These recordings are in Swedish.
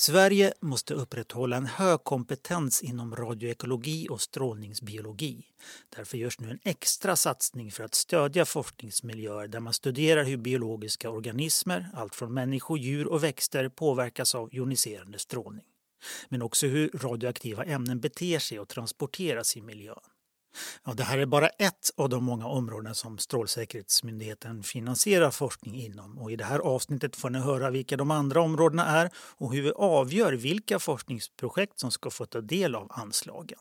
Sverige måste upprätthålla en hög kompetens inom radioekologi och strålningsbiologi. Därför görs nu en extra satsning för att stödja forskningsmiljöer där man studerar hur biologiska organismer, allt från människor, djur och växter, påverkas av joniserande strålning. Men också hur radioaktiva ämnen beter sig och transporteras i miljön. Ja, det här är bara ett av de många områden som Strålsäkerhetsmyndigheten finansierar forskning inom. Och I det här avsnittet får ni höra vilka de andra områdena är och hur vi avgör vilka forskningsprojekt som ska få ta del av anslagen.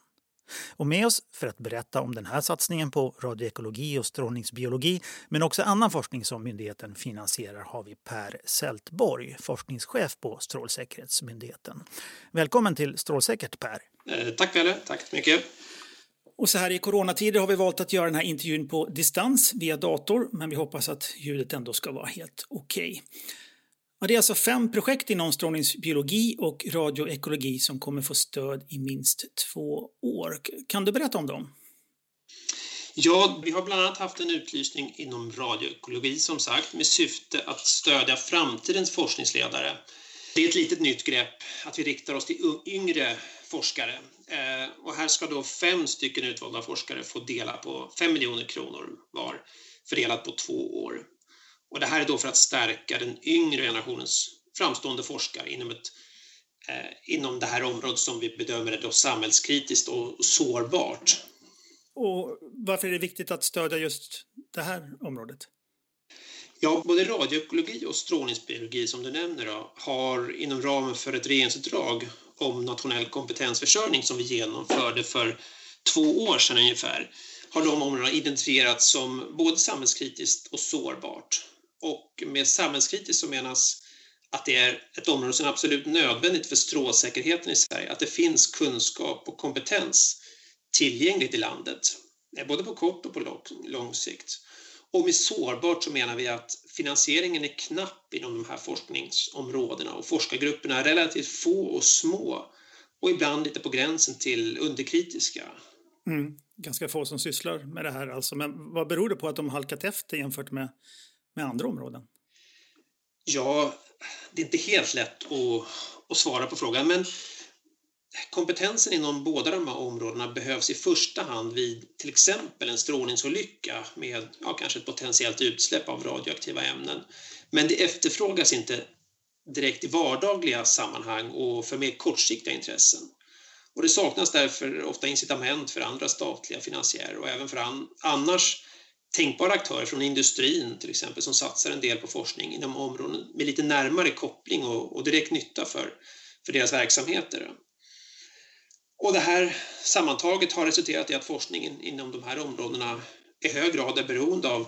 Och med oss för att berätta om den här satsningen på radioekologi och strålningsbiologi men också annan forskning som myndigheten finansierar har vi Per Sältborg, forskningschef på Strålsäkerhetsmyndigheten. Välkommen till Strålsäkert Per! Eh, tack Pelle, tack så mycket! Och så här i coronatider har vi valt att göra den här intervjun på distans via dator, men vi hoppas att ljudet ändå ska vara helt okej. Okay. Ja, det är alltså fem projekt inom strålningsbiologi och radioekologi som kommer få stöd i minst två år. Kan du berätta om dem? Ja, vi har bland annat haft en utlysning inom radioekologi som sagt med syfte att stödja framtidens forskningsledare. Det är ett litet nytt grepp att vi riktar oss till yngre forskare. Eh, och här ska då fem stycken utvalda forskare få dela på 5 miljoner kronor var, fördelat på två år. Och det här är då för att stärka den yngre generationens framstående forskare inom, ett, eh, inom det här området som vi bedömer är då samhällskritiskt och sårbart. Och varför är det viktigt att stödja just det här området? Ja, både radioekologi och strålningsbiologi som du nämner då, har inom ramen för ett regeringsuppdrag om nationell kompetensförsörjning som vi genomförde för två år sedan ungefär har de områdena identifierats som både samhällskritiskt och sårbart. Och med samhällskritiskt så menas att det är ett område som är absolut nödvändigt för strålsäkerheten i Sverige, att det finns kunskap och kompetens tillgängligt i landet, både på kort och på lång sikt. Och med sårbart så menar vi att finansieringen är knapp inom de här forskningsområdena och forskargrupperna är relativt få och små och ibland lite på gränsen till underkritiska. Mm, ganska få som sysslar med det här alltså. Men vad beror det på att de halkat efter jämfört med, med andra områden? Ja, det är inte helt lätt att, att svara på frågan men kompetensen inom båda de här områdena behövs i första hand vid till exempel en strålningsolycka med ja, kanske ett potentiellt utsläpp av radioaktiva ämnen. Men det efterfrågas inte direkt i vardagliga sammanhang och för mer kortsiktiga intressen. Och det saknas därför ofta incitament för andra statliga finansiärer och även för an annars tänkbara aktörer från industrin till exempel som satsar en del på forskning inom områden med lite närmare koppling och, och direkt nytta för, för deras verksamheter. Och det här sammantaget har resulterat i att forskningen inom de här områdena i hög grad är beroende av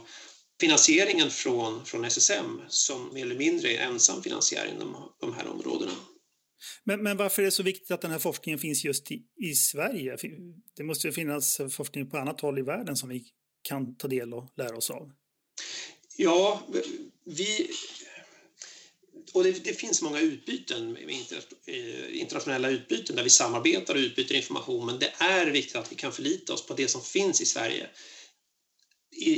finansieringen från, från SSM som mer eller mindre är ensam finansiär inom de här områdena. Men, men varför är det så viktigt att den här forskningen finns just i, i Sverige? Det måste ju finnas forskning på annat håll i världen som vi kan ta del och lära oss av. Ja, vi, och det, det, finns många utbyten, eh, internationella utbyten där vi samarbetar och utbyter information men det är viktigt att vi kan förlita oss på det som finns i Sverige. I,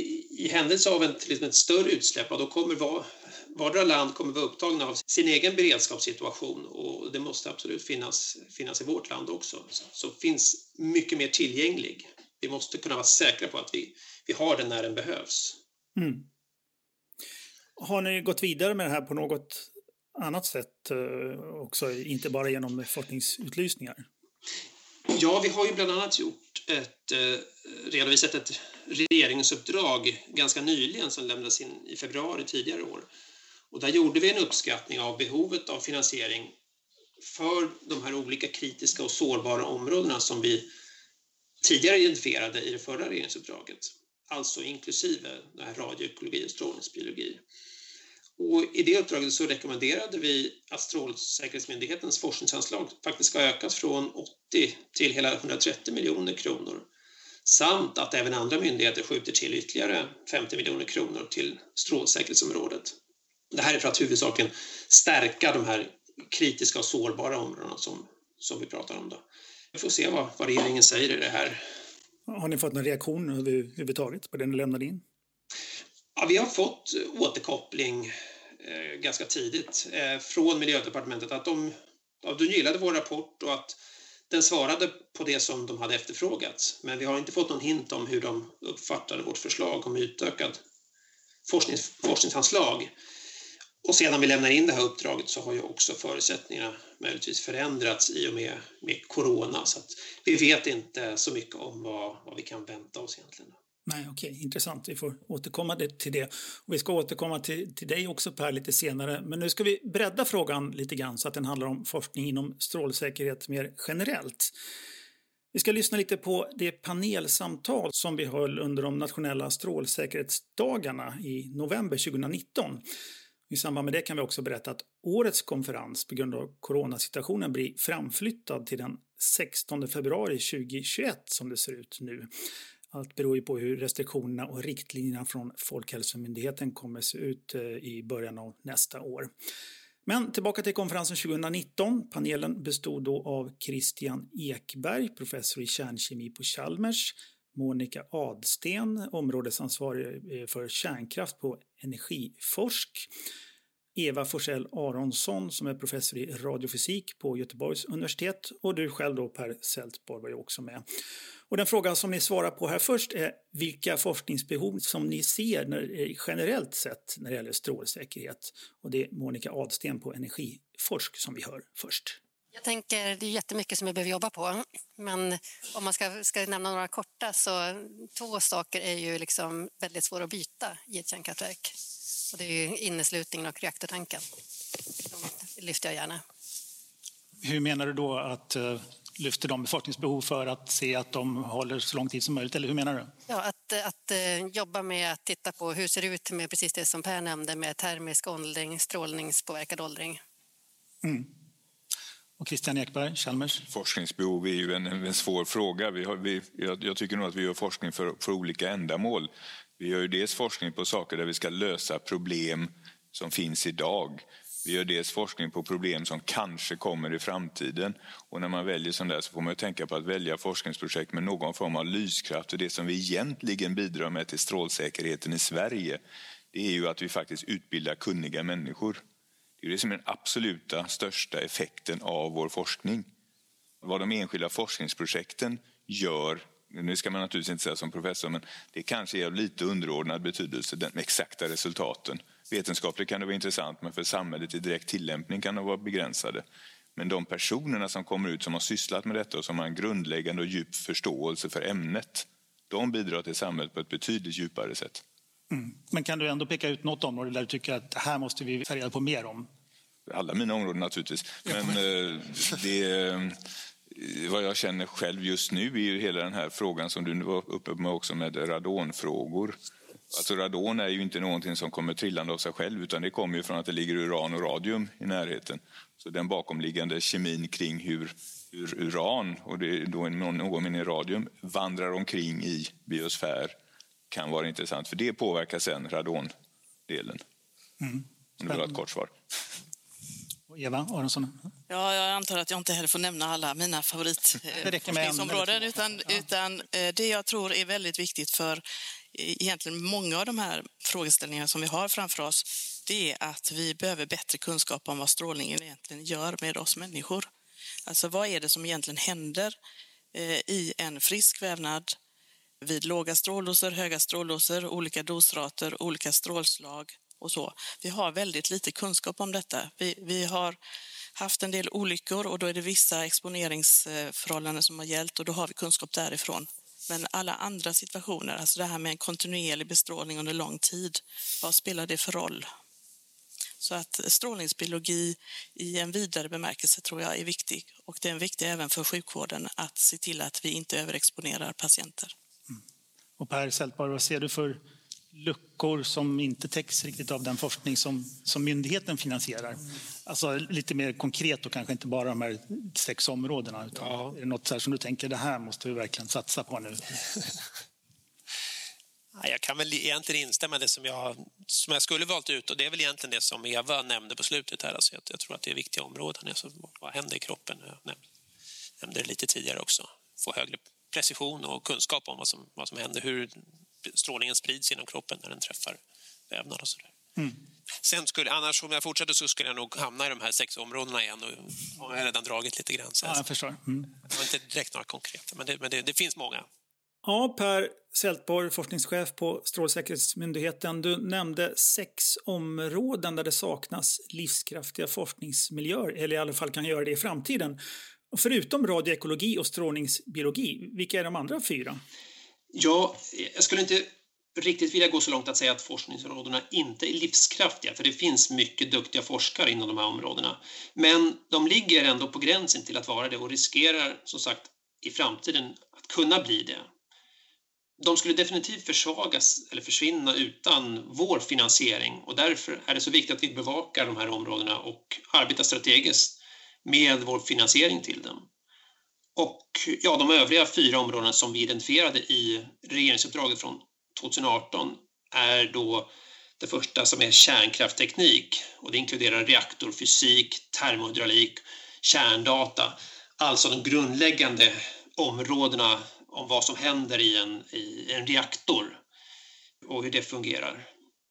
i händelse av en, liksom ett större utsläpp, då kommer var, vardera land kommer vara upptagna av sin egen beredskapssituation och det måste absolut finnas, finnas i vårt land också. Så, så finns mycket mer tillgänglig. Vi måste kunna vara säkra på att vi, vi har den när den behövs. Mm. Har ni gått vidare med det här på något annat sätt eh, också, inte bara genom forskningsutlysningar? Ja, vi har ju bland annat gjort ett, eh, redovisat ett regeringsuppdrag ganska nyligen som lämnades in i februari tidigare år. Och där gjorde vi en uppskattning av behovet av finansiering för de här olika kritiska och sårbara områdena som vi tidigare identifierade i det förra regeringsuppdraget. Alltså inklusive radioekologi och strålningsbiologi. Och I det uppdraget så rekommenderade vi att Strålsäkerhetsmyndighetens forskningsanslag faktiskt ska ökas från 80 till hela 130 miljoner kronor samt att även andra myndigheter skjuter till ytterligare 50 miljoner kronor till strålsäkerhetsområdet. Det här är för att huvudsakligen stärka de här kritiska och sårbara områdena som, som vi pratar om. Då. Vi får se vad, vad regeringen säger i det här. Har ni fått någon reaktion överhuvudtaget på det ni lämnade in? Ja, vi har fått återkoppling eh, ganska tidigt eh, från Miljödepartementet att de, ja, de gillade vår rapport och att den svarade på det som de hade efterfrågat. Men vi har inte fått någon hint om hur de uppfattade vårt förslag om utökad forsknings, forskningsanslag. Och sedan vi lämnar in det här uppdraget så har ju också förutsättningarna möjligtvis förändrats i och med, med corona. Så att vi vet inte så mycket om vad, vad vi kan vänta oss egentligen. Nej, okej, okay, intressant. Vi får återkomma till det. Och vi ska återkomma till, till dig också Per lite senare. Men nu ska vi bredda frågan lite grann så att den handlar om forskning inom strålsäkerhet mer generellt. Vi ska lyssna lite på det panelsamtal som vi höll under de nationella strålsäkerhetsdagarna i november 2019. I samband med det kan vi också berätta att årets konferens på grund av coronasituationen blir framflyttad till den 16 februari 2021 som det ser ut nu. Allt beror ju på hur restriktionerna och riktlinjerna från Folkhälsomyndigheten kommer se ut eh, i början av nästa år. Men tillbaka till konferensen 2019. Panelen bestod då av Christian Ekberg, professor i kärnkemi på Chalmers, Monica Adsten, områdesansvarig eh, för kärnkraft på Energiforsk, Eva Forsell Aronsson som är professor i radiofysik på Göteborgs universitet och du själv då Per Seltborg var ju också med. Och den fråga som ni svarar på här först är vilka forskningsbehov som ni ser när, eh, generellt sett när det gäller strålsäkerhet. Och det är Monica Adsten på Energiforsk som vi hör först. Jag tänker det är jättemycket som vi behöver jobba på. Men om man ska, ska nämna några korta så två saker är ju liksom väldigt svåra att byta i ett kärnkraftverk. Och det är inneslutningen och reaktortanken. De lyfter jag gärna. Hur menar du då att uh, lyfter de befolkningsbehov för att se att de håller så lång tid som möjligt? Eller hur menar du? Ja, att, att uh, jobba med att titta på hur ser det ut med precis det som Per nämnde med termisk åldring, strålningspåverkad åldring. Mm. Och Christian Ekberg, Chalmers? Forskningsbehov är ju en, en svår fråga. Vi har, vi, jag, jag, tycker nog att vi gör forskning för, för olika ändamål. Vi gör ju dels forskning på saker där vi ska lösa problem som finns idag. Vi gör dels forskning på problem som kanske kommer i framtiden. Och när man väljer sånt där så får man tänka på att välja forskningsprojekt med någon form av lyskraft. Och det som vi egentligen bidrar med till strålsäkerheten i Sverige, det är ju att vi faktiskt utbildar kunniga människor. Det är det som är den absoluta största effekten av vår forskning. Vad de enskilda forskningsprojekten gör nu ska man naturligtvis inte säga som professor, men det kanske är av lite underordnad betydelse, de exakta resultaten. Vetenskapligt kan det vara intressant, men för samhället i direkt tillämpning kan de vara begränsade. Men de personerna som kommer ut som har sysslat med detta och som har en grundläggande och djup förståelse för ämnet, de bidrar till samhället på ett betydligt djupare sätt. Mm. Men kan du ändå peka ut något område där du tycker att här måste vi ta reda på mer om? Alla mina områden naturligtvis. Men eh, det vad jag känner själv just nu är ju hela den här frågan som du var uppe med också med radonfrågor. Alltså radon är ju inte någonting som kommer trillande av sig själv utan det kommer ju från att det ligger uran och radium i närheten. Så den bakomliggande kemin kring hur, hur uran och det är då någon mening radium vandrar omkring i biosfär kan vara intressant för det påverkar sen radondelen. Mm. Om det var ett kort svar. Eva Aronsson? Ja, jag antar att jag inte heller får nämna alla mina favoritforskningsområden. Utan, ja. utan eh, det jag tror är väldigt viktigt för eh, egentligen många av de här frågeställningarna som vi har framför oss, det är att vi behöver bättre kunskap om vad strålningen egentligen gör med oss människor. Alltså vad är det som egentligen händer eh, i en frisk vävnad vid låga stråldoser, höga stråldoser, olika dosrater, olika strålslag och så. Vi har väldigt lite kunskap om detta. Vi, vi har haft en del olyckor och då är det vissa exponeringsförhållanden som har gällt och då har vi kunskap därifrån. Men alla andra situationer, alltså det här med en kontinuerlig bestrålning under lång tid, vad spelar det för roll? Så att strålningsbiologi i en vidare bemärkelse tror jag är viktig och det är viktigt även för sjukvården att se till att vi inte överexponerar patienter. Och Per Sältborg, vad ser du för luckor som inte täcks riktigt av den forskning som, som myndigheten finansierar. Alltså lite mer konkret och kanske inte bara de här sex områdena. Utan ja. Är det något som du tänker, det här måste vi verkligen satsa på nu? Jag kan väl egentligen instämma i det som jag, som jag skulle valt ut och det är väl egentligen det som Eva nämnde på slutet här. Alltså jag, tror att det är viktiga områden. Alltså vad händer i kroppen? Jag nämnde det lite tidigare också. Få högre precision och kunskap om vad som, vad som händer, hur strålningen sprids inom kroppen när den träffar vävnad och sådär. Mm. Sen skulle, annars om jag fortsätter så skulle jag nog hamna i de här sex områdena igen och har redan dragit lite grann. Ja, jag förstår. Mm. Det var inte direkt några konkreta, men det, men det, det finns många. Ja, Per Sältborg, forskningschef på Strålsäkerhetsmyndigheten. Du nämnde sex områden där det saknas livskraftiga forskningsmiljöer, eller i alla fall kan göra det i framtiden. Och förutom radioekologi och strålningsbiologi, vilka är de andra fyra? Ja, jag skulle inte riktigt vilja gå så långt att säga att forskningsområdena inte är livskraftiga, för det finns mycket duktiga forskare inom de här områdena. Men de ligger ändå på gränsen till att vara det och riskerar som sagt i framtiden att kunna bli det. De skulle definitivt försvagas eller försvinna utan vår finansiering och därför är det så viktigt att vi bevakar de här områdena och arbetar strategiskt med vår finansiering till dem. Och ja, de övriga fyra områdena som vi identifierade i regeringsuppdraget från 2018 är då det första som är kärnkraftteknik och det inkluderar reaktorfysik, termohydraulik, kärndata, alltså de grundläggande områdena om vad som händer i en, i en reaktor och hur det fungerar.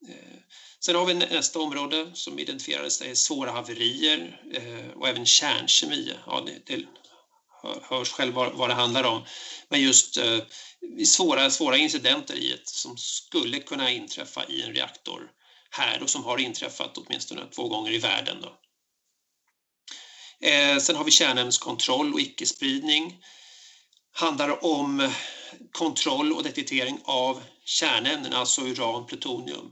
Eh, Sen har vi nästa område som identifierades, det är svåra haverier eh, och även kärnkemi. Ja, det, det hörs själv vad, det handlar om. Men just eh, svåra, svåra incidenter i ett, som skulle kunna inträffa i en reaktor här och som har inträffat åtminstone två gånger i världen. Då. Eh, sen har vi kärnämneskontroll och icke-spridning. handlar om kontroll och detektering av kärnämnen, alltså uran, plutonium.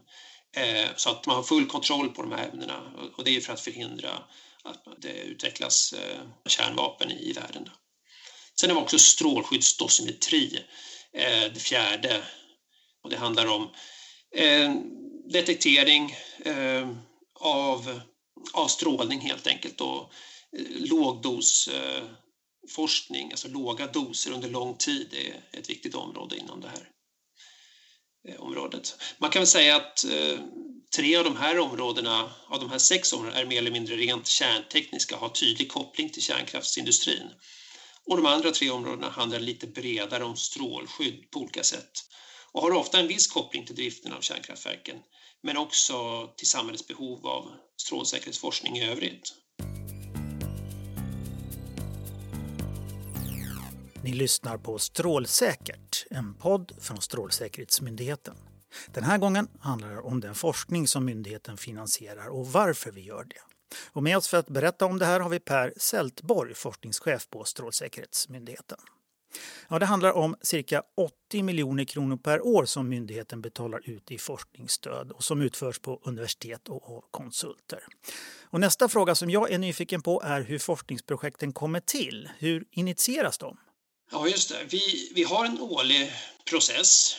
Eh, så att man har full kontroll på de här ämnena och det är för att förhindra att det utvecklas eh, kärnvapen i världen. Sen har vi också strålskyddsdosimetri, eh, det fjärde. Och det handlar om detektering av, av strålning helt enkelt och lågdosforskning, alltså låga doser under lång tid är ett viktigt område inom det här Eh, området. Man kan väl säga att eh, tre av de här områdena, av de här sex områdena, är mer eller mindre rent kärntekniska, har tydlig koppling till kärnkraftsindustrin. Och de andra tre områdena handlar lite bredare om strålskydd på olika sätt och har ofta en viss koppling till driften av kärnkraftverken, men också till samhällets behov av strålsäkerhetsforskning i övrigt. Ni lyssnar på Strålsäkert, en podd från Strålsäkerhetsmyndigheten. Den här gången handlar det om den forskning som myndigheten finansierar och varför vi gör det. Och med oss för att berätta om det här har vi Per Sältborg, forskningschef på Strålsäkerhetsmyndigheten. Ja, det handlar om cirka 80 miljoner kronor per år som myndigheten betalar ut i forskningsstöd och som utförs på universitet och av konsulter. Och nästa fråga som jag är nyfiken på är hur forskningsprojekten kommer till. Hur initieras de? Ja, just det. Vi, vi har en årlig process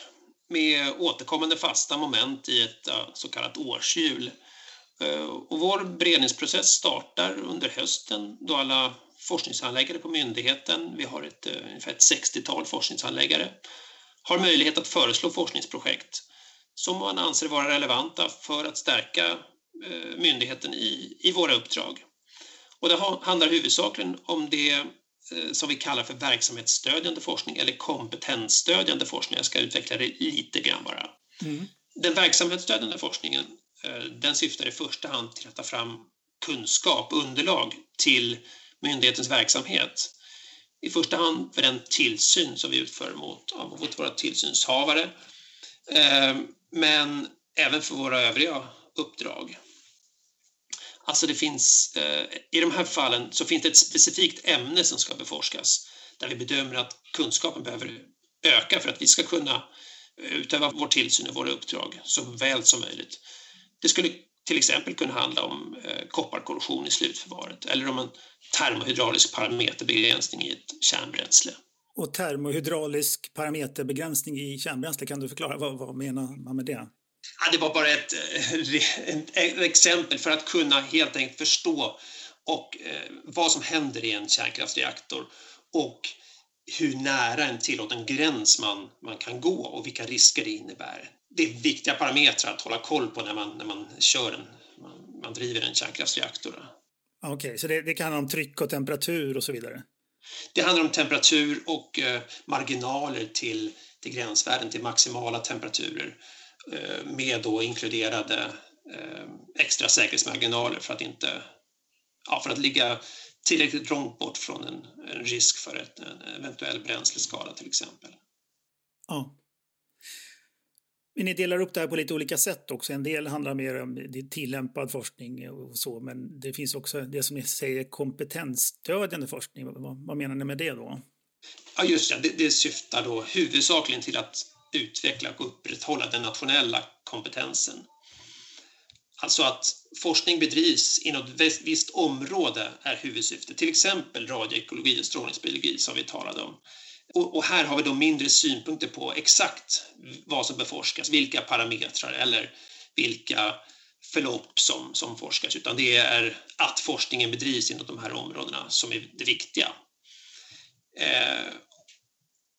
med återkommande fasta moment i ett så kallat årshjul. Eh, och vår beredningsprocess startar under hösten då alla forskningshandläggare på myndigheten, vi har ett, eh, ungefär ett 60-tal forskningshandläggare, har möjlighet att föreslå forskningsprojekt som man anser vara relevanta för att stärka eh, myndigheten i, i våra uppdrag. Och det handlar huvudsakligen om det som vi kallar för verksamhetsstödjande forskning eller kompetensstödjande forskning. Jag ska utveckla det lite grann bara. Mm. Den verksamhetsstödjande forskningen Eh, den syftar i första hand till att ta fram kunskap, underlag till myndighetens verksamhet. I första hand för den tillsyn som vi utför mot, mot våra tillsynshavare eh, men även för våra övriga uppdrag. Alltså det finns, eh, I de här fallen så finns det ett specifikt ämne som ska beforskas där vi bedömer att kunskapen behöver öka för att vi ska kunna eh, utöva vår tillsyn och våra uppdrag så väl som möjligt. Det skulle till exempel kunna handla om eh, kopparkorrosion i slutförvaret eller om en termohydraulisk parameterbegränsning i ett kärnbränsle. Och termohydraulisk parameterbegränsning i kärnbränsle, kan du förklara vad, vad menar man med det? Ja, det var bara ett, ett, eh, ett, exempel för att kunna helt enkelt förstå och, eh, vad som händer i en kärnkraftsreaktor och hur nära en tillåten gräns man, man kan gå och vilka risker det innebär det är viktiga parametrar att hålla koll på när man, när man kör en, man, man driver en kärnkraftsreaktor. Okej, okay, så det, det kan handla om tryck och temperatur och så vidare? Det handlar om temperatur och eh, marginaler till, till gränsvärden, till maximala temperaturer med då inkluderade eh, extra säkerhetsmarginaler för att inte ja, för att ligga tillräckligt långt bort från en, en risk för ett, en eventuell bränsleskada till exempel. Ja. Men ni delar upp det här på lite olika sätt också. En del handlar mer om tillämpad forskning och så, men det finns också det som ni säger kompetensstödjande forskning. Vad, vad menar ni med det då? Ja, just det. det. Det syftar då huvudsakligen till att utveckla och upprätthålla den nationella kompetensen. Alltså att forskning bedrivs inom ett visst område är huvudsyftet, till exempel radioekologi och strålningsbiologi som vi talade om. Och, här har vi då mindre synpunkter på exakt vad som beforskas, vilka parametrar eller vilka förlopp som, som forskas, utan det är att forskningen bedrivs inom de här områdena som är det viktiga. Eh,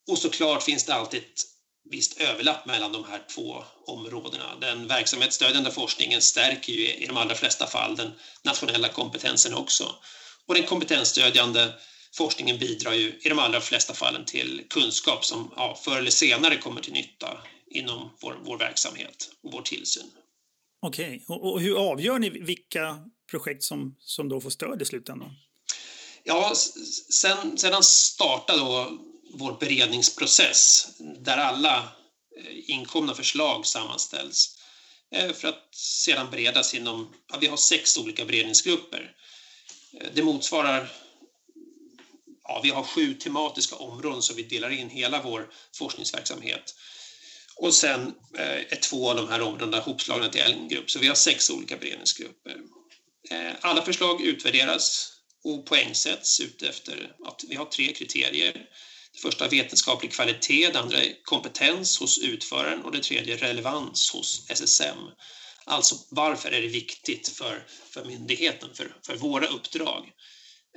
och såklart finns det alltid ett visst överlapp mellan de här två områdena. Den verksamhetsstödjande forskningen stärker ju i de allra flesta fall den nationella kompetensen också. Och den kompetensstödjande forskningen bidrar ju i de allra flesta fallen till kunskap som ja, förr eller senare kommer till nytta inom vår, vår verksamhet och vår tillsyn. Okej, okay. och, och, hur avgör ni vilka projekt som, som då får stöd i slutändan? Ja, sen, sedan startade då vår beredningsprocess där alla eh, inkomna förslag sammanställs eh, för att sedan beredas inom, ja, vi har sex olika beredningsgrupper. Eh, det motsvarar ja, vi har sju tematiska områden som vi delar in hela vår forskningsverksamhet. Och sen är två av de här områdena hopslagna till en grupp, så vi har sex olika beredningsgrupper. Alla förslag utvärderas och poängsätts utefter att vi har tre kriterier. Det första är vetenskaplig kvalitet, det andra är kompetens hos utföraren och det tredje relevans hos SSM. Alltså varför är det viktigt för, för myndigheten, för, för våra uppdrag?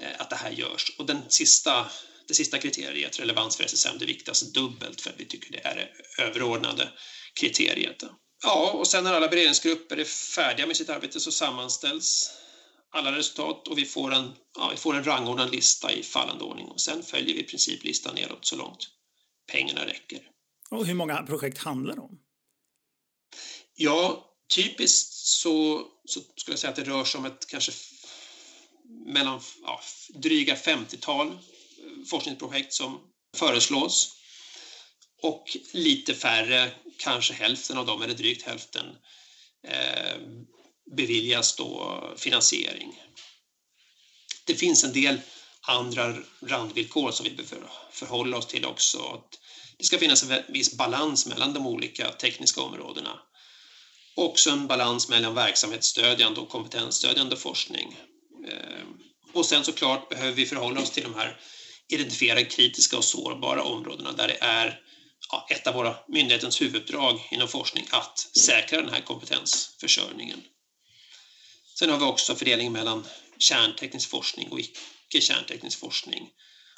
Eh, att det här görs. Och den sista, det sista kriteriet, relevans för SSM, det viktas dubbelt för att vi tycker det är det överordnade kriteriet. Ja, och sen när alla beredningsgrupper är färdiga med sitt arbete så sammanställs alla resultat och vi får en, ja, vi får en rangordnad lista i fallande ordning och sen följer vi i princip listan neråt så långt pengarna räcker. Och hur många projekt handlar det om? Ja, typiskt så, så skulle jag säga att det rör sig om ett kanske mellan ja, dryga 50-tal eh, forskningsprojekt som föreslås. Och lite färre, kanske hälften av dem, eller drygt hälften, eh, beviljas då finansiering. Det finns en del andra randvillkor som vi behöver förhålla oss till också. Att det ska finnas en viss balans mellan de olika tekniska områdena. Också en balans mellan verksamhetsstödjande och kompetensstödjande forskning. Ehm, och sen såklart behöver vi förhålla oss till de här identifierade kritiska och sårbara områdena där det är ja, ett av våra myndighetens huvuduppdrag inom forskning att säkra den här kompetensförsörjningen. Sen har vi också fördelning mellan kärnteknisk forskning och icke kärnteknisk forskning.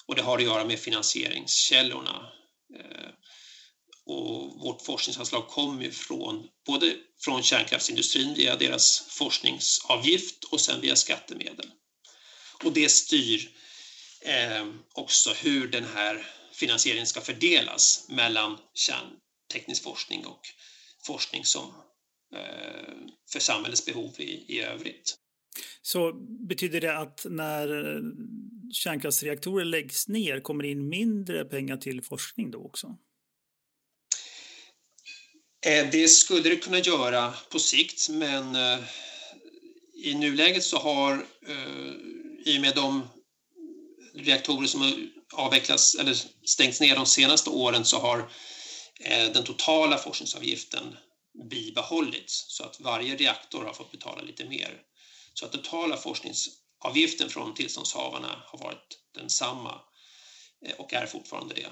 Och det har att göra med finansieringskällorna. Eh, och vårt forskningsanslag kommer ju från både från kärnkraftsindustrin via deras forskningsavgift och sen via skattemedel. Och det styr eh, också hur den här finansieringen ska fördelas mellan kärnteknisk forskning och forskning som för samhällets behov i, i övrigt. Så betyder det att när kärnkraftsreaktorer läggs ner kommer det in mindre pengar till forskning då också? Eh, det skulle det kunna göra på sikt, men eh, i nuläget så har eh, i och med de reaktorer som avvecklas eller stängts ner de senaste åren så har den totala forskningsavgiften bibehållits så att varje reaktor har fått betala lite mer. Så att totala forskningsavgiften från tillståndshavarna har varit densamma och är fortfarande det.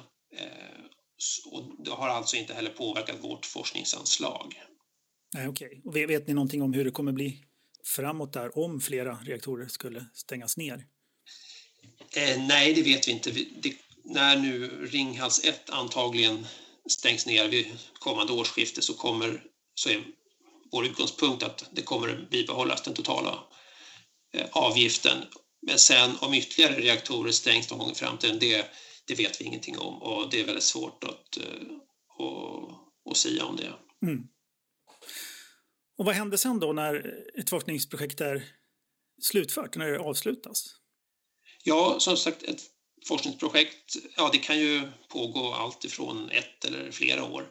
Och det har alltså inte heller påverkat vårt forskningsanslag. Nej, Okej, okay. och vet ni någonting om hur det kommer bli framåt där om flera reaktorer skulle stängas ner? Eh, nej, det vet vi inte. Det, när nu Ringhals 1 antagligen stängs ner vid kommande årsskifte så, kommer, så är vår utgångspunkt att det kommer bibehållas den totala eh, avgiften. Men sen om ytterligare reaktorer stängs någon gång i framtiden, det, det vet vi ingenting om och det är väldigt svårt att, att, eh, att sia om det. Mm. Och vad händer sen då när ett forskningsprojekt är slutfört, när det avslutas? Ja, som sagt, ett forskningsprojekt, ja det kan ju pågå allt ifrån ett eller flera år.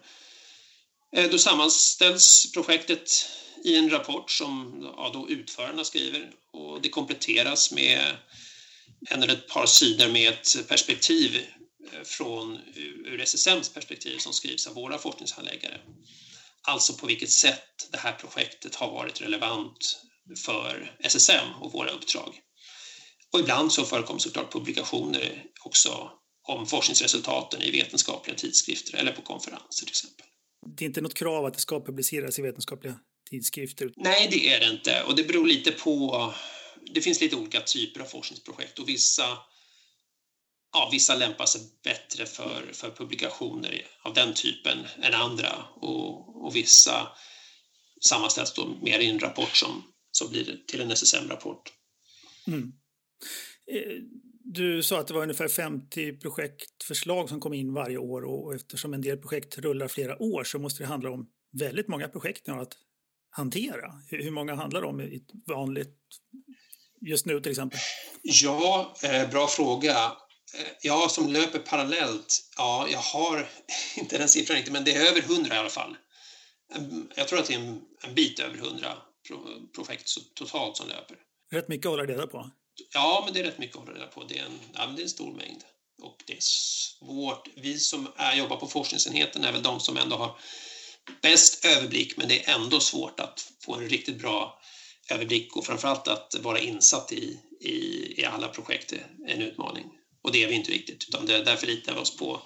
Eh, då sammanställs projektet i en rapport som ja, då utförarna skriver och det kompletteras med en eller ett par sidor med ett perspektiv eh, från ur SSMs perspektiv som skrivs av våra forskningshandläggare. Alltså på vilket sätt det här projektet har varit relevant för SSM och våra uppdrag. Och ibland så förekommer såklart publikationer också om forskningsresultaten i vetenskapliga tidskrifter eller på konferenser till exempel. Det är inte något krav att det ska publiceras i vetenskapliga tidskrifter? Nej, det är det inte och det beror lite på det finns lite olika typer av forskningsprojekt och vissa, ja, vissa lämpar sig bättre för, för publikationer av den typen än andra och, och vissa sammanställs då mer i en rapport som, som blir till en SSM-rapport. Mm. Eh, du sa att det var ungefär 50 projektförslag som kom in varje år och eftersom en del projekt rullar flera år så måste det handla om väldigt många projekt ni har att hantera. Hur många handlar det om i ett vanligt just nu till exempel? Ja, eh, bra fråga. Eh, ja, som löper parallellt. Ja, jag har inte den siffran riktigt, men det är över hundra i alla fall. Jag tror att det är en, en bit över hundra projekt totalt som löper. Rätt mycket att hålla reda på. Ja, men det är rätt mycket att hålla reda på. Det är en, ja, det är en stor mängd. Och det är svårt. Vi som är, jobbar på forskningsenheten är väl de som ändå har bäst överblick, men det är ändå svårt att få en riktigt bra överblick och framförallt att vara insatt i, i, i alla projekt är en utmaning. Och det är vi inte riktigt, utan det, därför litar vi oss på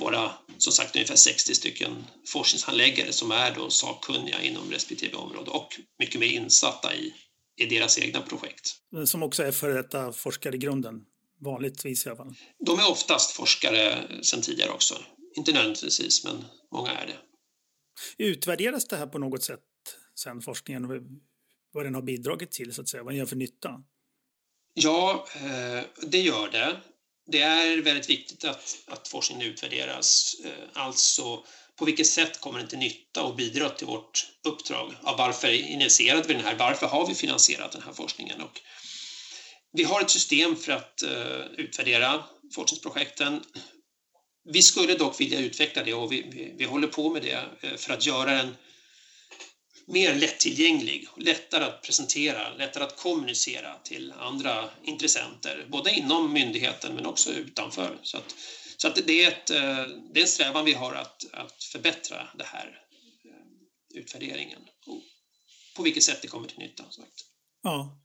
våra, som sagt, ungefär 60 stycken forskningshandläggare som är då sakkunniga inom respektive område och mycket mer insatta i, i deras egna projekt. Som också är före detta forskare i grunden, vanligtvis i alla fall? De är oftast forskare sedan tidigare också. Inte nödvändigtvis, men många är det. Utvärderas det här på något sätt sen forskningen? vad den har bidragit till, så att säga, vad den gör för nytta? Ja, eh, det gör det. Det är väldigt viktigt att, att forskningen utvärderas. Eh, alltså, på vilket sätt kommer den till nytta och bidrar till vårt uppdrag? Ja, varför initierade vi den här? Varför har vi finansierat den här forskningen? Och vi har ett system för att uh, utvärdera forskningsprojekten. Vi skulle dock vilja utveckla det och vi, vi, vi håller på med det eh, för att göra den mer lättillgänglig, lättare att presentera, lättare att kommunicera till andra intressenter, både inom myndigheten men också utanför. Så, att, så att det, är ett, eh, det är en strävan vi har att, att förbättra det här eh, utvärderingen och på vilket sätt det kommer till nytta. Sagt. Ja,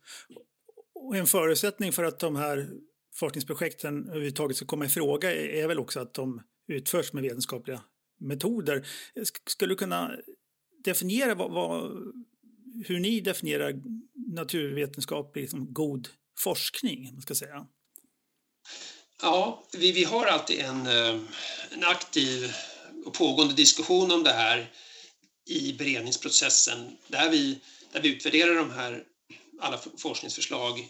och en förutsättning för att de här forskningsprojekten överhuvudtaget ska komma i fråga är väl också att de utförs med vetenskapliga metoder. Skulle du kunna definiera vad, vad, hur ni definierar naturvetenskaplig liksom, god forskning, man ska säga. Ja, vi, vi har alltid en, eh, en aktiv och pågående diskussion om det här i beredningsprocessen där vi, där vi utvärderar de här alla forskningsförslag,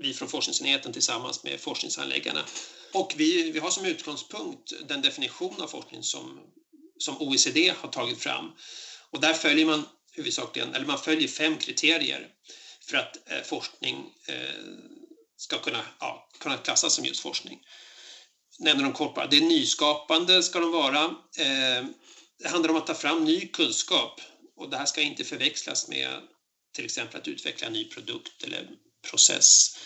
vi från forskningsenheten tillsammans med forskningsanläggarna. Och vi, vi har som utgångspunkt den definition av forskning som, som OECD har tagit fram och där följer man huvudsakligen, eller man följer fem kriterier för att eh, forskning eh, ska kunna, ja, kunna klassas som just forskning. Nämner de kort bara. Det är nyskapande ska de vara. Eh, det handlar om att ta fram ny kunskap och det här ska inte förväxlas med till exempel att utveckla en ny produkt eller process.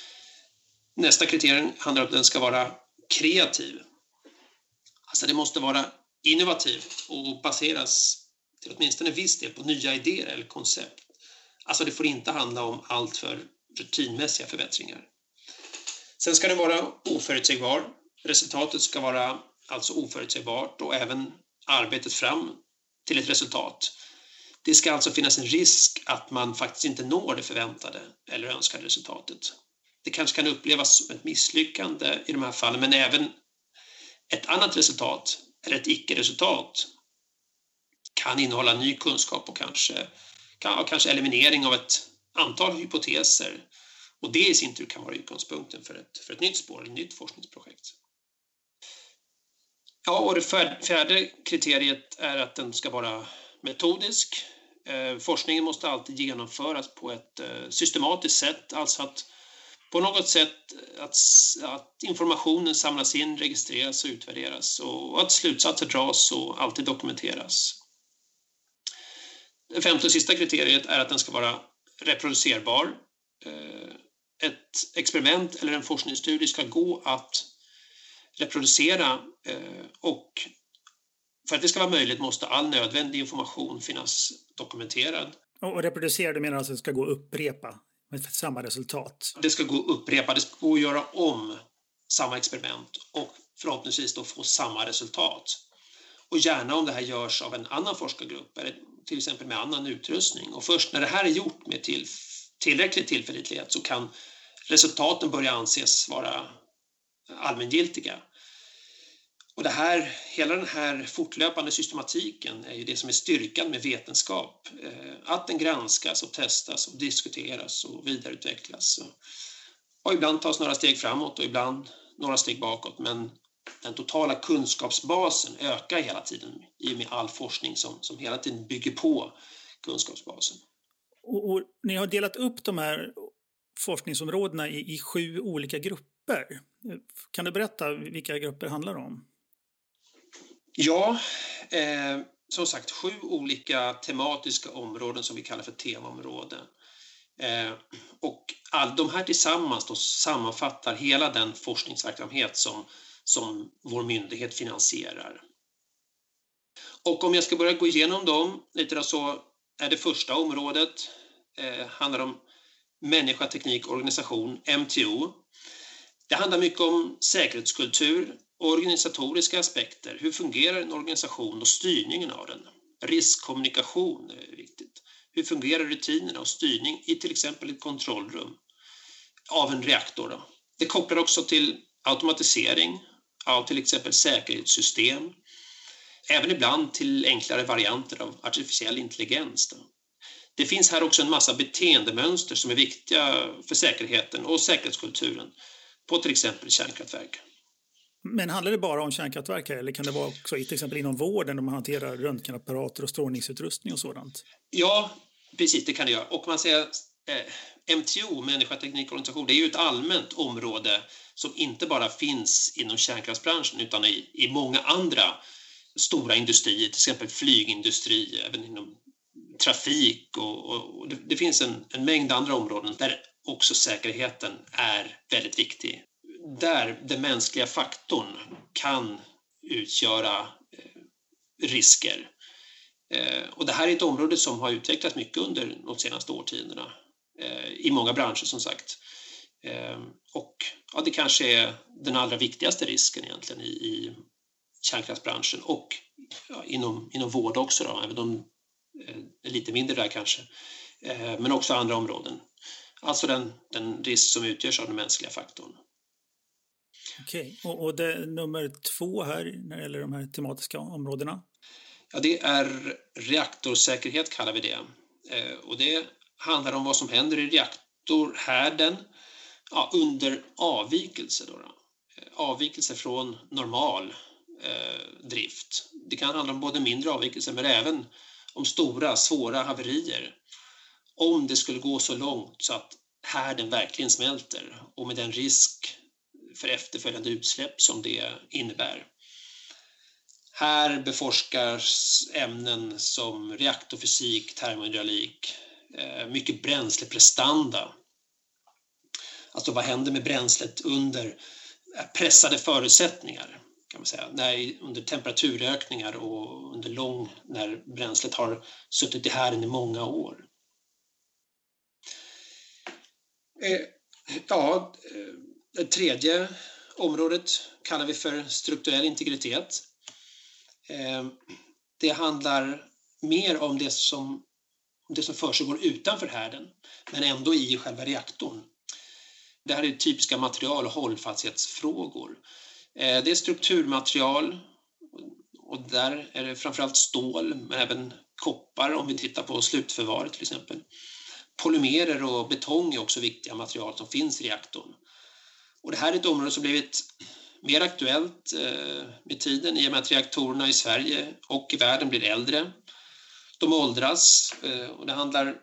Nästa kriterium handlar om att den ska vara kreativ. Alltså det måste vara innovativt och baseras till åtminstone viss del på nya idéer eller koncept. Alltså det får inte handla om allt för rutinmässiga förbättringar. Sen ska den vara oförutsägbar. Resultatet ska vara alltså oförutsägbart och även arbetet fram till ett resultat. Det ska alltså finnas en risk att man faktiskt inte når det förväntade eller önskade resultatet. Det kanske kan upplevas som ett misslyckande i de här fallen, men även ett annat resultat eller ett icke-resultat kan innehålla ny kunskap och kanske, kanske eliminering av ett antal hypoteser. Och det i sin tur kan vara utgångspunkten för ett, för ett nytt spår, ett nytt forskningsprojekt. Ja, och det fjärde kriteriet är att den ska vara metodisk, Eh, forskningen måste alltid genomföras på ett eh, systematiskt sätt, alltså att på något sätt att, att informationen samlas in, registreras och utvärderas och att slutsatser dras och alltid dokumenteras. Det femte och sista kriteriet är att den ska vara reproducerbar. Eh, ett experiment eller en forskningsstudie ska gå att reproducera och för att det ska vara möjligt måste all nödvändig information finnas dokumenterad. Och reproducera, du menar alltså att det ska gå att upprepa med samma resultat? Det ska gå att upprepa, det ska gå att göra om samma experiment och förhoppningsvis då få samma resultat. Och gärna om det här görs av en annan forskargrupp, eller till exempel med annan utrustning. Och först när det här är gjort med till, tillräcklig tillförlitlighet så kan resultaten börjar anses vara allmängiltiga. Och det här, hela den här fortlöpande systematiken är ju det som är styrkan med vetenskap. Eh, att den granskas och testas och diskuteras och vidareutvecklas. Och ibland tas några steg framåt och ibland några steg bakåt men den totala kunskapsbasen ökar hela tiden i och med all forskning som, som hela tiden bygger på kunskapsbasen. Och, och ni har delat upp de här forskningsområdena i, i sju olika grupper. Kan du berätta vilka grupper det handlar om? Ja, eh, som sagt sju olika tematiska områden som vi kallar för temaområden. Eh, och all, de här tillsammans då sammanfattar hela den forskningsverksamhet som, som vår myndighet finansierar. Och om jag ska börja gå igenom dem lite då så är det första området eh, handlar om människa, teknik, organisation, MTO. Det handlar mycket om säkerhetskultur, och Organisatoriska aspekter. Hur fungerar en organisation och styrningen av den? Riskkommunikation är viktigt. Hur fungerar rutinerna och styrning i till exempel ett kontrollrum av en reaktor? Då? Det kopplar också till automatisering av till exempel säkerhetssystem. Även ibland till enklare varianter av artificiell intelligens. Då. Det finns här också en massa beteendemönster som är viktiga för säkerheten och säkerhetskulturen på till exempel kärnkraftverk. Men handlar det bara om kärnkraftverk här, eller kan det vara också till exempel inom vården där man hanterar röntgenapparater och strålningsutrustning och sådant? Ja, precis det kan det göra. Och man säger eh, MTO, människa, teknik och organisation, det är ju ett allmänt område som inte bara finns inom kärnkraftsbranschen utan i, i många andra stora industrier, till exempel flygindustri, även inom trafik och, och, och det, det, finns en, en mängd andra områden där också säkerheten är väldigt viktig där den mänskliga faktorn kan utgöra eh, risker. Eh, och det här är ett område som har utvecklats mycket under de senaste årtiondena eh, i många branscher som sagt. Eh, och ja, det kanske är den allra viktigaste risken egentligen i, i kärnkraftsbranschen och ja, inom, inom vård också, då, även om lite mindre där kanske. Men också andra områden. Alltså den, den risk som utgörs av den mänskliga faktorn. Okej, okay. och, och det, nummer två här när det gäller de här tematiska områdena? Ja, det är reaktorsäkerhet kallar vi det. Eh, och det handlar om vad som händer i reaktorhärden ja, under avvikelse. Då, då. Eh, avvikelse från normal eh, drift. Det kan handla om både mindre avvikelser men även om stora, svåra haverier. Om det skulle gå så långt så att härden verkligen smälter och med den risk för efterföljande utsläpp som det innebär. Här beforskas ämnen som reaktorfysik, termohydraulik, eh, mycket bränsleprestanda. Alltså vad händer med bränslet under pressade förutsättningar? Kan man säga, när, under temperaturökningar och under lång, när bränslet har suttit i härden i många år. Eh, ja, eh, det tredje området kallar vi för strukturell integritet. Eh, det handlar mer om det som, det som försiggår utanför härden, men ändå i själva reaktorn. Det här är typiska material och hållfasthetsfrågor. Eh, det är strukturmaterial och där är det framförallt stål, men även koppar om vi tittar på slutförvaret till exempel. Polymerer och betong är också viktiga material som finns i reaktorn. Och det här är ett område som blivit mer aktuellt eh, med tiden i och med att reaktorerna i Sverige och i världen blir äldre. De åldras eh, och det handlar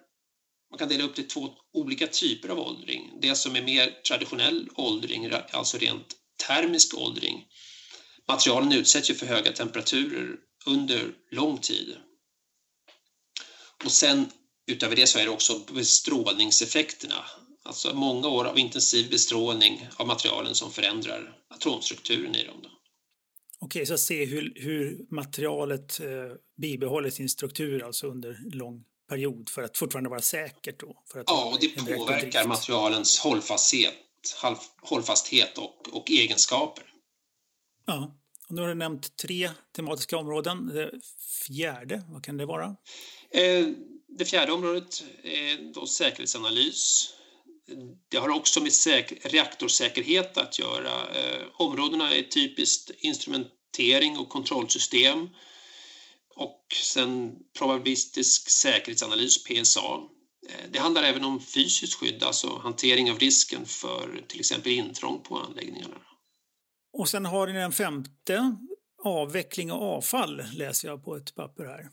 man kan dela upp det i två olika typer av åldring. Det som är mer traditionell åldring, alltså rent termisk åldring. Materialen utsätts ju för höga temperaturer under lång tid. Och sen utöver det så är det också bestrålningseffekterna. Alltså många år av intensiv bestrålning av materialen som förändrar atomstrukturen i dem. Då. Okej, så att se hur, hur materialet eh, bibehåller sin struktur alltså under lång period för att fortfarande vara säkert då? För att ja, och det påverkar materialens hållfasthet, hållfasthet och, och egenskaper. Ja, och nu har du nämnt tre tematiska områden. Det fjärde, vad kan det vara? Eh, det fjärde området är då säkerhetsanalys. Det har också med reaktorsäkerhet att göra. Eh, områdena är typiskt instrumentering och kontrollsystem och sen probabilistisk säkerhetsanalys, PSA. Eh, det handlar även om fysiskt skydd, alltså hantering av risken för till exempel intrång på anläggningarna. Och sen har ni den femte, avveckling och avfall, läser jag på ett papper här.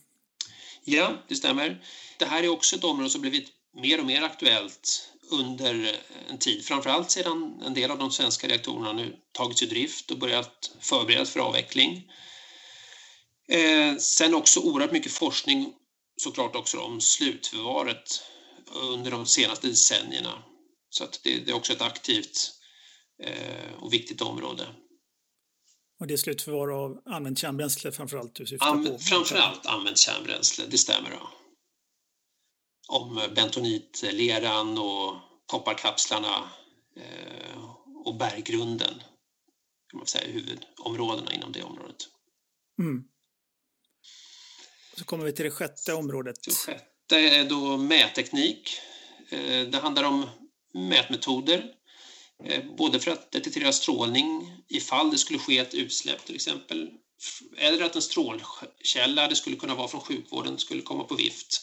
Ja, det stämmer. Det här är också ett område som blivit mer och mer aktuellt under en tid, framförallt sedan en del av de svenska reaktorerna nu tagits i drift och börjat förberedas för avveckling. Eh, sen också oerhört mycket forskning såklart också om slutförvaret under de senaste decennierna. Så att det, det är också ett aktivt eh, och viktigt område. Och det är slutförvar av använt kärnbränsle framförallt du syftar Am, på? Framförallt använt kärnbränsle, det stämmer. Då. Om bentonitleran och kopparkapslarna eh, och berggrunden kan man säga huvudområdena inom det området. Mm. Så kommer vi till det sjätte området. Det sjätte det är då mätteknik. Eh, det handlar om mätmetoder eh, både för att detektera strålning ifall det skulle ske ett utsläpp till exempel eller att en strålkälla, det skulle kunna vara från sjukvården, skulle komma på vift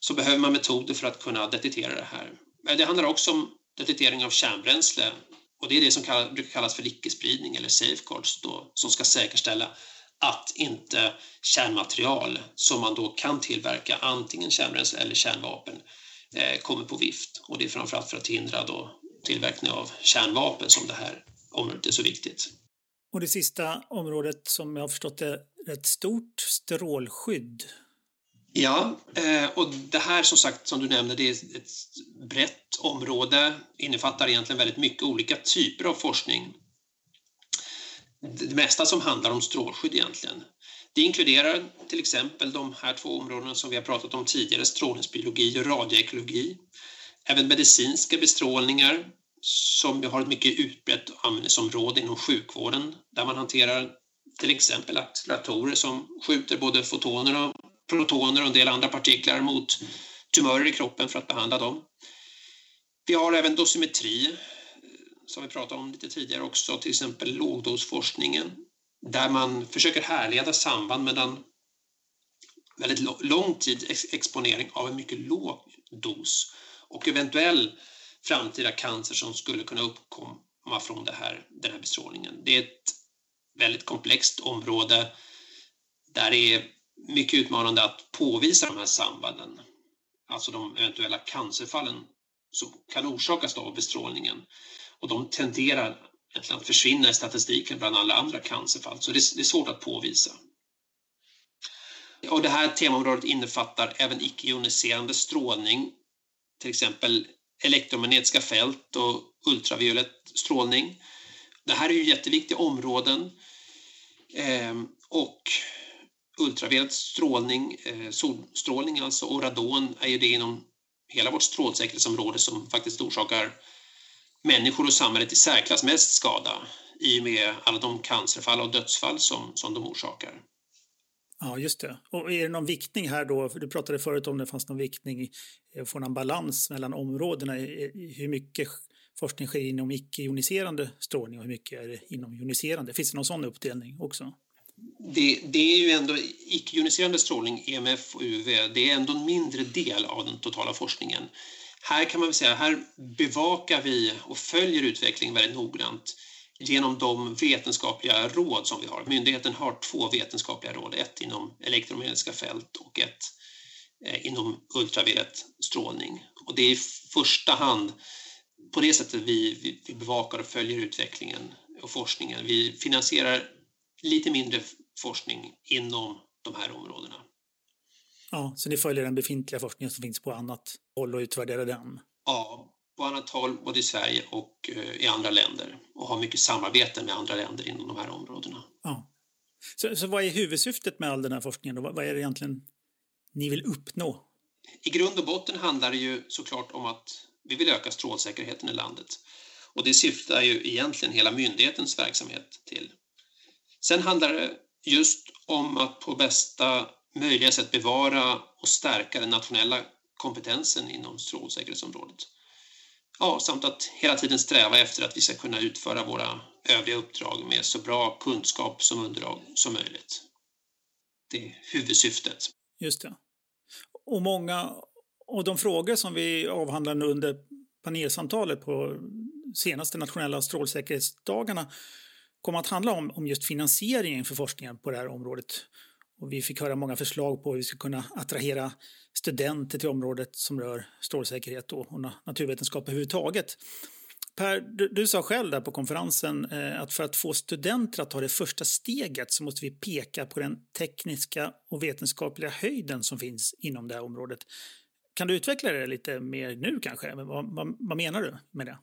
så behöver man metoder för att kunna detektera det här. Det handlar också om detektering av kärnbränsle och det är det som brukar kallas för icke-spridning eller safeguards då, som ska säkerställa att inte kärnmaterial som man då kan tillverka, antingen kärnbränsle eller kärnvapen, eh, kommer på vift. Och det är framförallt för att hindra då tillverkning av kärnvapen som det här området är så viktigt. Och det sista området som jag har förstått är rätt stort, strålskydd. Ja, eh, och det här som sagt som du nämnde, det är ett brett område, innefattar egentligen väldigt mycket olika typer av forskning. Det mesta som handlar om strålskydd egentligen. Det inkluderar till exempel de här två områdena som vi har pratat om tidigare, strålningsbiologi och radioekologi. Även medicinska bestrålningar som har ett mycket utbrett användningsområde inom sjukvården där man hanterar till exempel acceleratorer som skjuter både fotoner och protoner och en del andra partiklar mot tumörer i kroppen för att behandla dem. Vi har även dosimetri som vi pratade om lite tidigare också, till exempel lågdosforskningen där man försöker härleda samband mellan väldigt lång tid exponering av en mycket låg dos och eventuell framtida cancer som skulle kunna uppkomma från det här, den här bestrålningen. Det är ett väldigt komplext område där det är mycket utmanande att påvisa de här sambanden, alltså de eventuella cancerfallen som kan orsakas av bestrålningen. Och de tenderar att försvinna i statistiken bland alla andra cancerfall, så det är svårt att påvisa. Och det här temaområdet innefattar även icke-joniserande strålning till exempel elektromagnetiska fält och ultraviolett strålning. Det här är ju jätteviktiga områden ehm, och ultraviolett strålning, eh, solstrålning alltså och radon är ju det inom hela vårt strålsäkerhetsområde som faktiskt orsakar människor och samhället i särklass mest skada i och med alla de cancerfall och dödsfall som, som de orsakar. Ja, just det. Och är det någon viktning här då? Du pratade förut om det fanns någon viktning, eh, få någon balans mellan områdena. Hur mycket forskning sker inom icke-joniserande strålning och hur mycket är det inom joniserande? Finns det någon sån uppdelning också? Det, det är ju ändå icke-joniserande strålning, EMF och UV, det är ändå en mindre del av den totala forskningen. Här kan man väl säga, här bevakar vi och följer utvecklingen väldigt noggrant genom de vetenskapliga råd som vi har. Myndigheten har två vetenskapliga råd, ett inom elektromagnetiska fält och ett eh, inom ultraviolett strålning. Och det är i första hand på det sättet vi, vi, vi bevakar och följer utvecklingen och forskningen. Vi finansierar lite mindre forskning inom de här områdena. Ja, så ni följer den befintliga forskningen som finns på annat håll och utvärderar den? Ja, på annat håll, både i Sverige och eh, i andra länder och har mycket samarbete med andra länder inom de här områdena. Ja. Så, så vad är huvudsyftet med all den här forskningen? Vad, vad är det egentligen ni vill uppnå? I grund och botten handlar det ju såklart om att vi vill öka strålsäkerheten i landet. Och det syftar ju egentligen hela myndighetens verksamhet till. Sen handlar det just om att på bästa möjliga sätt bevara och stärka den nationella kompetensen inom strålsäkerhetsområdet. Ja, samt att hela tiden sträva efter att vi ska kunna utföra våra övriga uppdrag med så bra kunskap som underlag som möjligt. Det är huvudsyftet. Just det. Och många av de frågor som vi avhandlade under panelsamtalet på senaste nationella strålsäkerhetsdagarna kom att handla om, om just finansieringen för forskningen på det här området. Och vi fick höra många förslag på hur vi ska kunna attrahera studenter till området som rör strålsäkerhet och, och naturvetenskap överhuvudtaget. Per, du, du, sa själv där på konferensen eh, att för att få studenter att ta det första steget så måste vi peka på den tekniska och vetenskapliga höjden som finns inom det här området. Kan du utveckla det lite mer nu kanske? Vad, vad, vad menar du med det?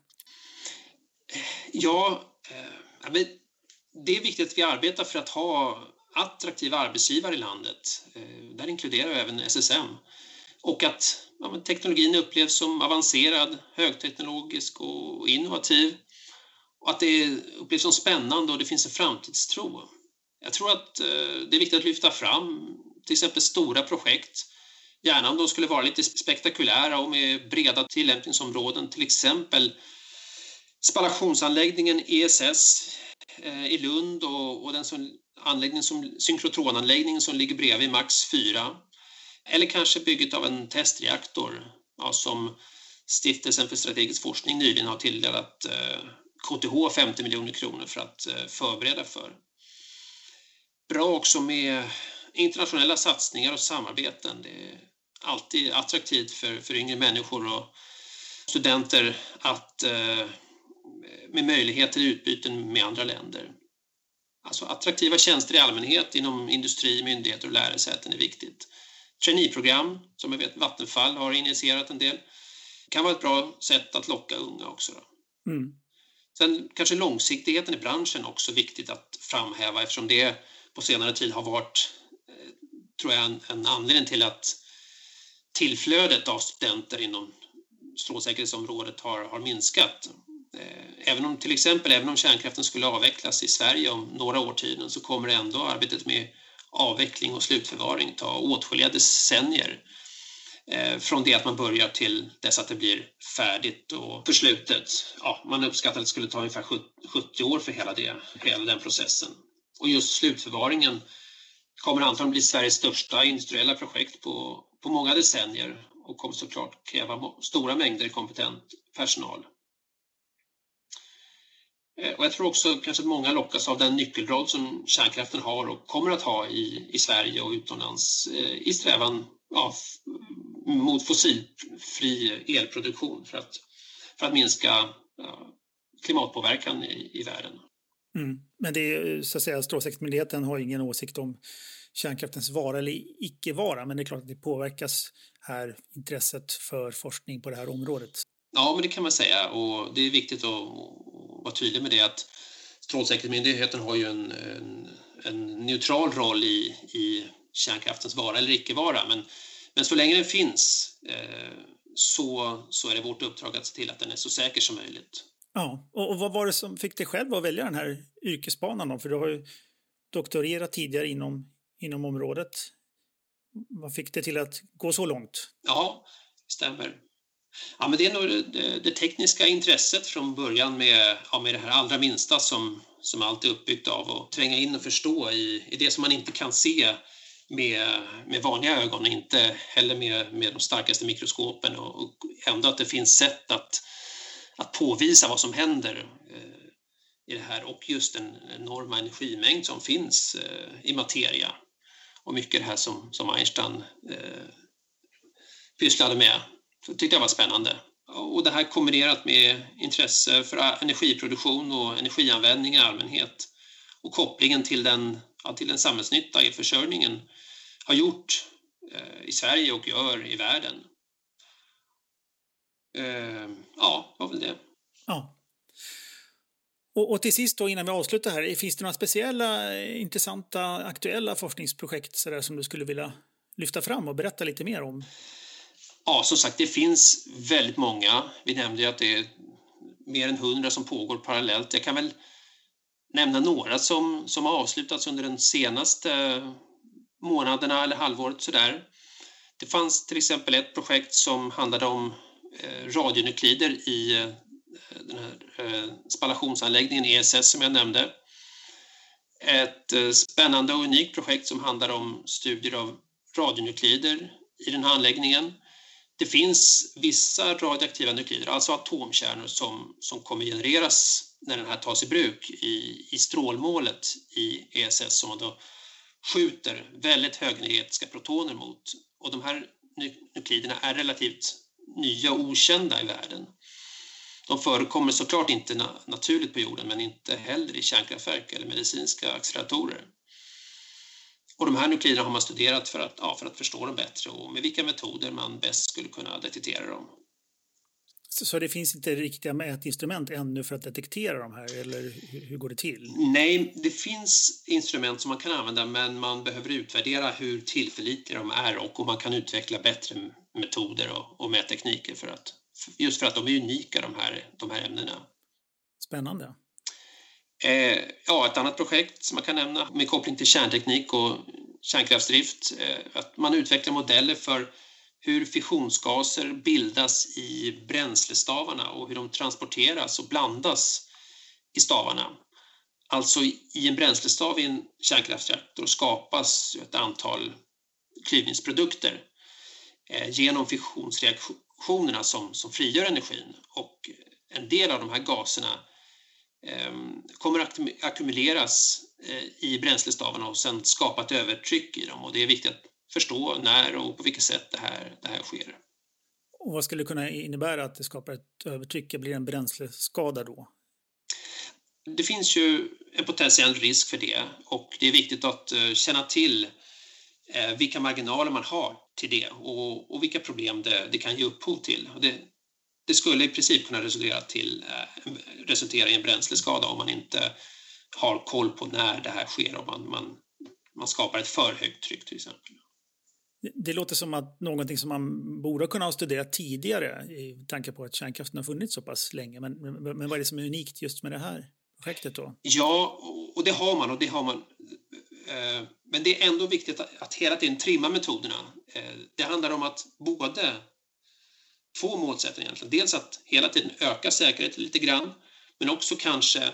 Ja, eh, det är viktigt att vi arbetar för att ha attraktiva arbetsgivare i landet. Eh, där inkluderar jag även SSM. Och att ja, teknologin upplevs som avancerad, högteknologisk och innovativ. Och att det upplevs som spännande och det finns en framtidstro. Jag tror att eh, det är viktigt att lyfta fram till exempel stora projekt. Gärna om de skulle vara lite spektakulära och med breda tillämpningsområden. Till exempel spallationsanläggningen ESS eh, i Lund och den som, anläggning som, synkrotronanläggningen som ligger bredvid Max 4 eller kanske bygget av en testreaktor ja, som Stiftelsen för strategisk forskning nyligen har tilldelat eh, KTH 50 miljoner kronor för att eh, förbereda för. Bra också med internationella satsningar och samarbeten. Det är alltid attraktivt för, för yngre människor och studenter att eh, med möjlighet till utbyten med andra länder. Alltså attraktiva tjänster i allmänhet inom industri, myndigheter och lärosäten är viktigt traineeprogram som jag vet Vattenfall har initierat en del. kan vara ett bra sätt att locka unga också. Mm. Sen kanske långsiktigheten i branschen också viktigt att framhäva eftersom det på senare tid har varit, eh, tror jag, en, en anledning till att tillflödet av studenter inom strålsäkerhetsområdet har, har minskat. Eh, även om till exempel även om kärnkraften skulle avvecklas i Sverige om några årtionden så kommer ändå arbetet med avveckling och slutförvaring ta åtskilliga decennier eh, från det att man börjar till dess att det blir färdigt och förslutet. Ja, man uppskattar att det skulle ta ungefär 70 år för hela, det, hela den processen. Och just slutförvaringen kommer antagligen bli Sveriges största industriella projekt på, på många decennier och kommer såklart kräva stora mängder kompetent personal. Eh, och jag tror också kanske att många lockas av den nyckelroll som kärnkraften har och kommer att ha i, i Sverige och utomlands eh, i strävan ja, mot fossilfri elproduktion för att, för att minska ja, klimatpåverkan i, i världen. Mm. Men det är, så att säga, Strålsäkerhetsmyndigheten har ingen åsikt om kärnkraftens vara eller icke vara, men det är klart att det påverkas här intresset för forskning på det här området. Ja, men det kan man säga och det är viktigt att vara tydlig med det att Strålsäkerhetsmyndigheten har ju en, en, en, neutral roll i, i kärnkraftens vara eller icke vara men, men så länge den finns eh, så, så är det vårt uppdrag att se till att den är så säker som möjligt. Ja, och, och vad var det som fick dig själv att välja den här yrkesbanan då? För du har ju doktorerat tidigare inom, inom området. Vad fick det till att gå så långt? Ja, stämmer. Ja, men det är nog det, det tekniska intresset från början med, ja, med det här allra minsta som, som allt är uppbyggt av och tränga in och förstå i, i det som man inte kan se med, med vanliga ögon, inte heller med, med de starkaste mikroskopen och, och ändå att det finns sätt att, att påvisa vad som händer eh, i det här och just den enorma energimängd som finns eh, i materia och mycket det här som, som Einstein eh, pysslade med. Det tyckte jag var spännande. Och det här kombinerat med intresse för energiproduktion och energianvändning i allmänhet och kopplingen till den, ja, till den samhällsnytta elförsörjningen har gjort eh, i Sverige och gör i världen. Eh, ja, var väl det. Ja. Och, och, till sist då innan vi avslutar här, finns det några speciella intressanta aktuella forskningsprojekt så där, som du skulle vilja lyfta fram och berätta lite mer om? Ja, som sagt, det finns väldigt många. Vi nämnde ju att det är mer än hundra som pågår parallellt. Jag kan väl nämna några som, som har avslutats under den senaste eh, månaderna eller halvåret sådär. Det fanns till exempel ett projekt som handlade om eh, radionuklider i eh, den här eh, spallationsanläggningen ESS som jag nämnde. Ett eh, spännande och unikt projekt som handlar om studier av radionuklider i den här anläggningen. Det finns vissa radioaktiva nuklider, alltså atomkärnor som, som kommer genereras när den här tas i bruk i, i strålmålet i ESS som man då skjuter väldigt högenergetiska protoner mot. Och de här nukliderna är relativt nya och okända i världen. De förekommer såklart inte naturligt på jorden men inte heller i kärnkraftverk eller medicinska acceleratorer. Och de här nukliderna har man studerat för att, ja, för att förstå dem bättre och med vilka metoder man bäst skulle kunna detektera dem. Så, så det finns inte riktiga mätinstrument ännu för att detektera de här, eller hur, hur går det till? Nej, det finns instrument som man kan använda men man behöver utvärdera hur tillförlitliga de är och om man kan utveckla bättre metoder och, och mättekniker för att, just för att de är unika de här, de här ämnena. Spännande. Eh, ja, ett annat projekt som man kan nämna med koppling till kärnteknik och kärnkraftsdrift, eh, att man utvecklar modeller för hur fissionsgaser bildas i bränslestavarna och hur de transporteras och blandas i stavarna. Alltså i en bränslestav i en kärnkraftsreaktor skapas ett antal klyvningsprodukter eh, genom fissionsreaktionerna som, som frigör energin och en del av de här gaserna kommer att ackumuleras eh, i bränslestavarna och sen skapa ett övertryck i dem. Och det är viktigt att förstå när och på vilket sätt det här, det här sker. Och vad skulle det kunna innebära att det skapar ett övertryck? Blir det en bränsleskada då? Det finns ju en potentiell risk för det och det är viktigt att eh, känna till eh, vilka marginaler man har till det och, och vilka problem det, det, kan ge upphov till. Det, det skulle i princip kunna resultera, till, eh, resultera i en bränsleskada om man inte har koll på när det här sker, om man, man, man skapar ett för högt tryck till exempel. Det låter som att någonting som man borde kunna ha studerat tidigare i tanke på att kärnkraften har funnits så pass länge. Men, men, men vad är det som är unikt just med det här projektet då? Ja, och det har man och det har man. Eh, men det är ändå viktigt att hela tiden trimma metoderna. Eh, det handlar om att både två målsättningar egentligen. Dels att hela tiden öka säkerheten lite grann, men också kanske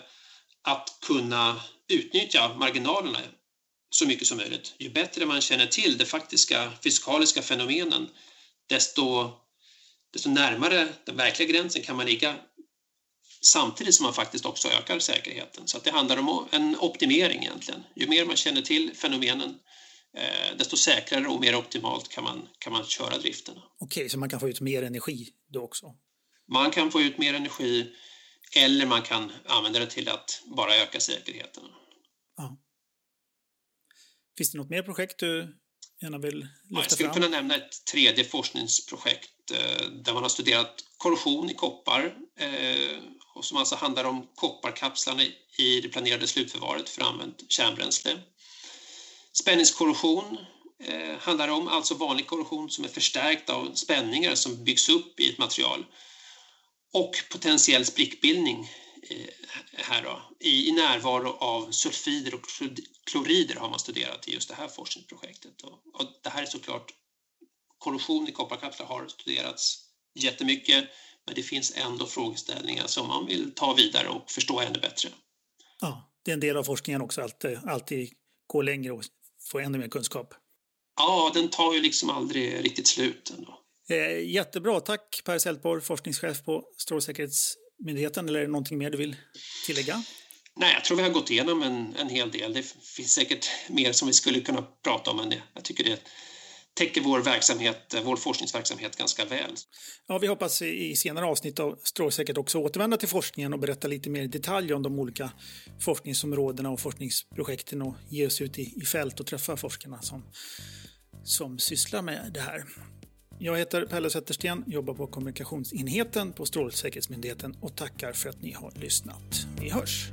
att kunna utnyttja marginalerna så mycket som möjligt. Ju bättre man känner till de faktiska fysikaliska fenomenen, desto, desto närmare den verkliga gränsen kan man ligga samtidigt som man faktiskt också ökar säkerheten. Så det handlar om en optimering egentligen. Ju mer man känner till fenomenen, desto säkrare och mer optimalt kan man, kan man köra driften. Okej, så man kan få ut mer energi då också? Man kan få ut mer energi eller man kan använda det till att bara öka säkerheten. Ja. Finns det något mer projekt du gärna vill lyfta ja, Jag skulle fram? kunna nämna ett tredje forskningsprojekt eh, där man har studerat korrosion i koppar eh, och som alltså handlar om kopparkapslarna i det planerade slutförvaret för använt kärnbränsle. Spänningskorrosion eh, handlar om, alltså vanlig korrosion som är förstärkt av spänningar som byggs upp i ett material. Och potentiell sprickbildning eh, här då, i, i närvaro av sulfider och klorider har man studerat i just det här forskningsprojektet. Och, och det här är såklart, korrosion i kopparkapslar har studerats jättemycket men det finns ändå frågeställningar som man vill ta vidare och förstå ännu bättre. Ja, det är en del av forskningen också, att eh, alltid gå längre och få ännu mer kunskap. Ja, den tar ju liksom aldrig riktigt slut. Ändå. Eh, jättebra. Tack Per Sältborg, forskningschef på Strålsäkerhetsmyndigheten. Eller är det någonting mer du vill tillägga? Nej, jag tror vi har gått igenom en, en hel del. Det finns säkert mer som vi skulle kunna prata om, men det, jag tycker det, täcker vår verksamhet, eh, vår forskningsverksamhet ganska väl. Ja, vi hoppas i senare avsnitt av Strålsäkert också återvända till forskningen och berätta lite mer i detalj om de olika forskningsområdena och forskningsprojekten och ge oss ut i, i fält och träffa forskarna som, som sysslar med det här. Jag heter Pelle Zettersten, jobbar på kommunikationsenheten på Strålsäkerhetsmyndigheten och tackar för att ni har lyssnat. Vi hörs!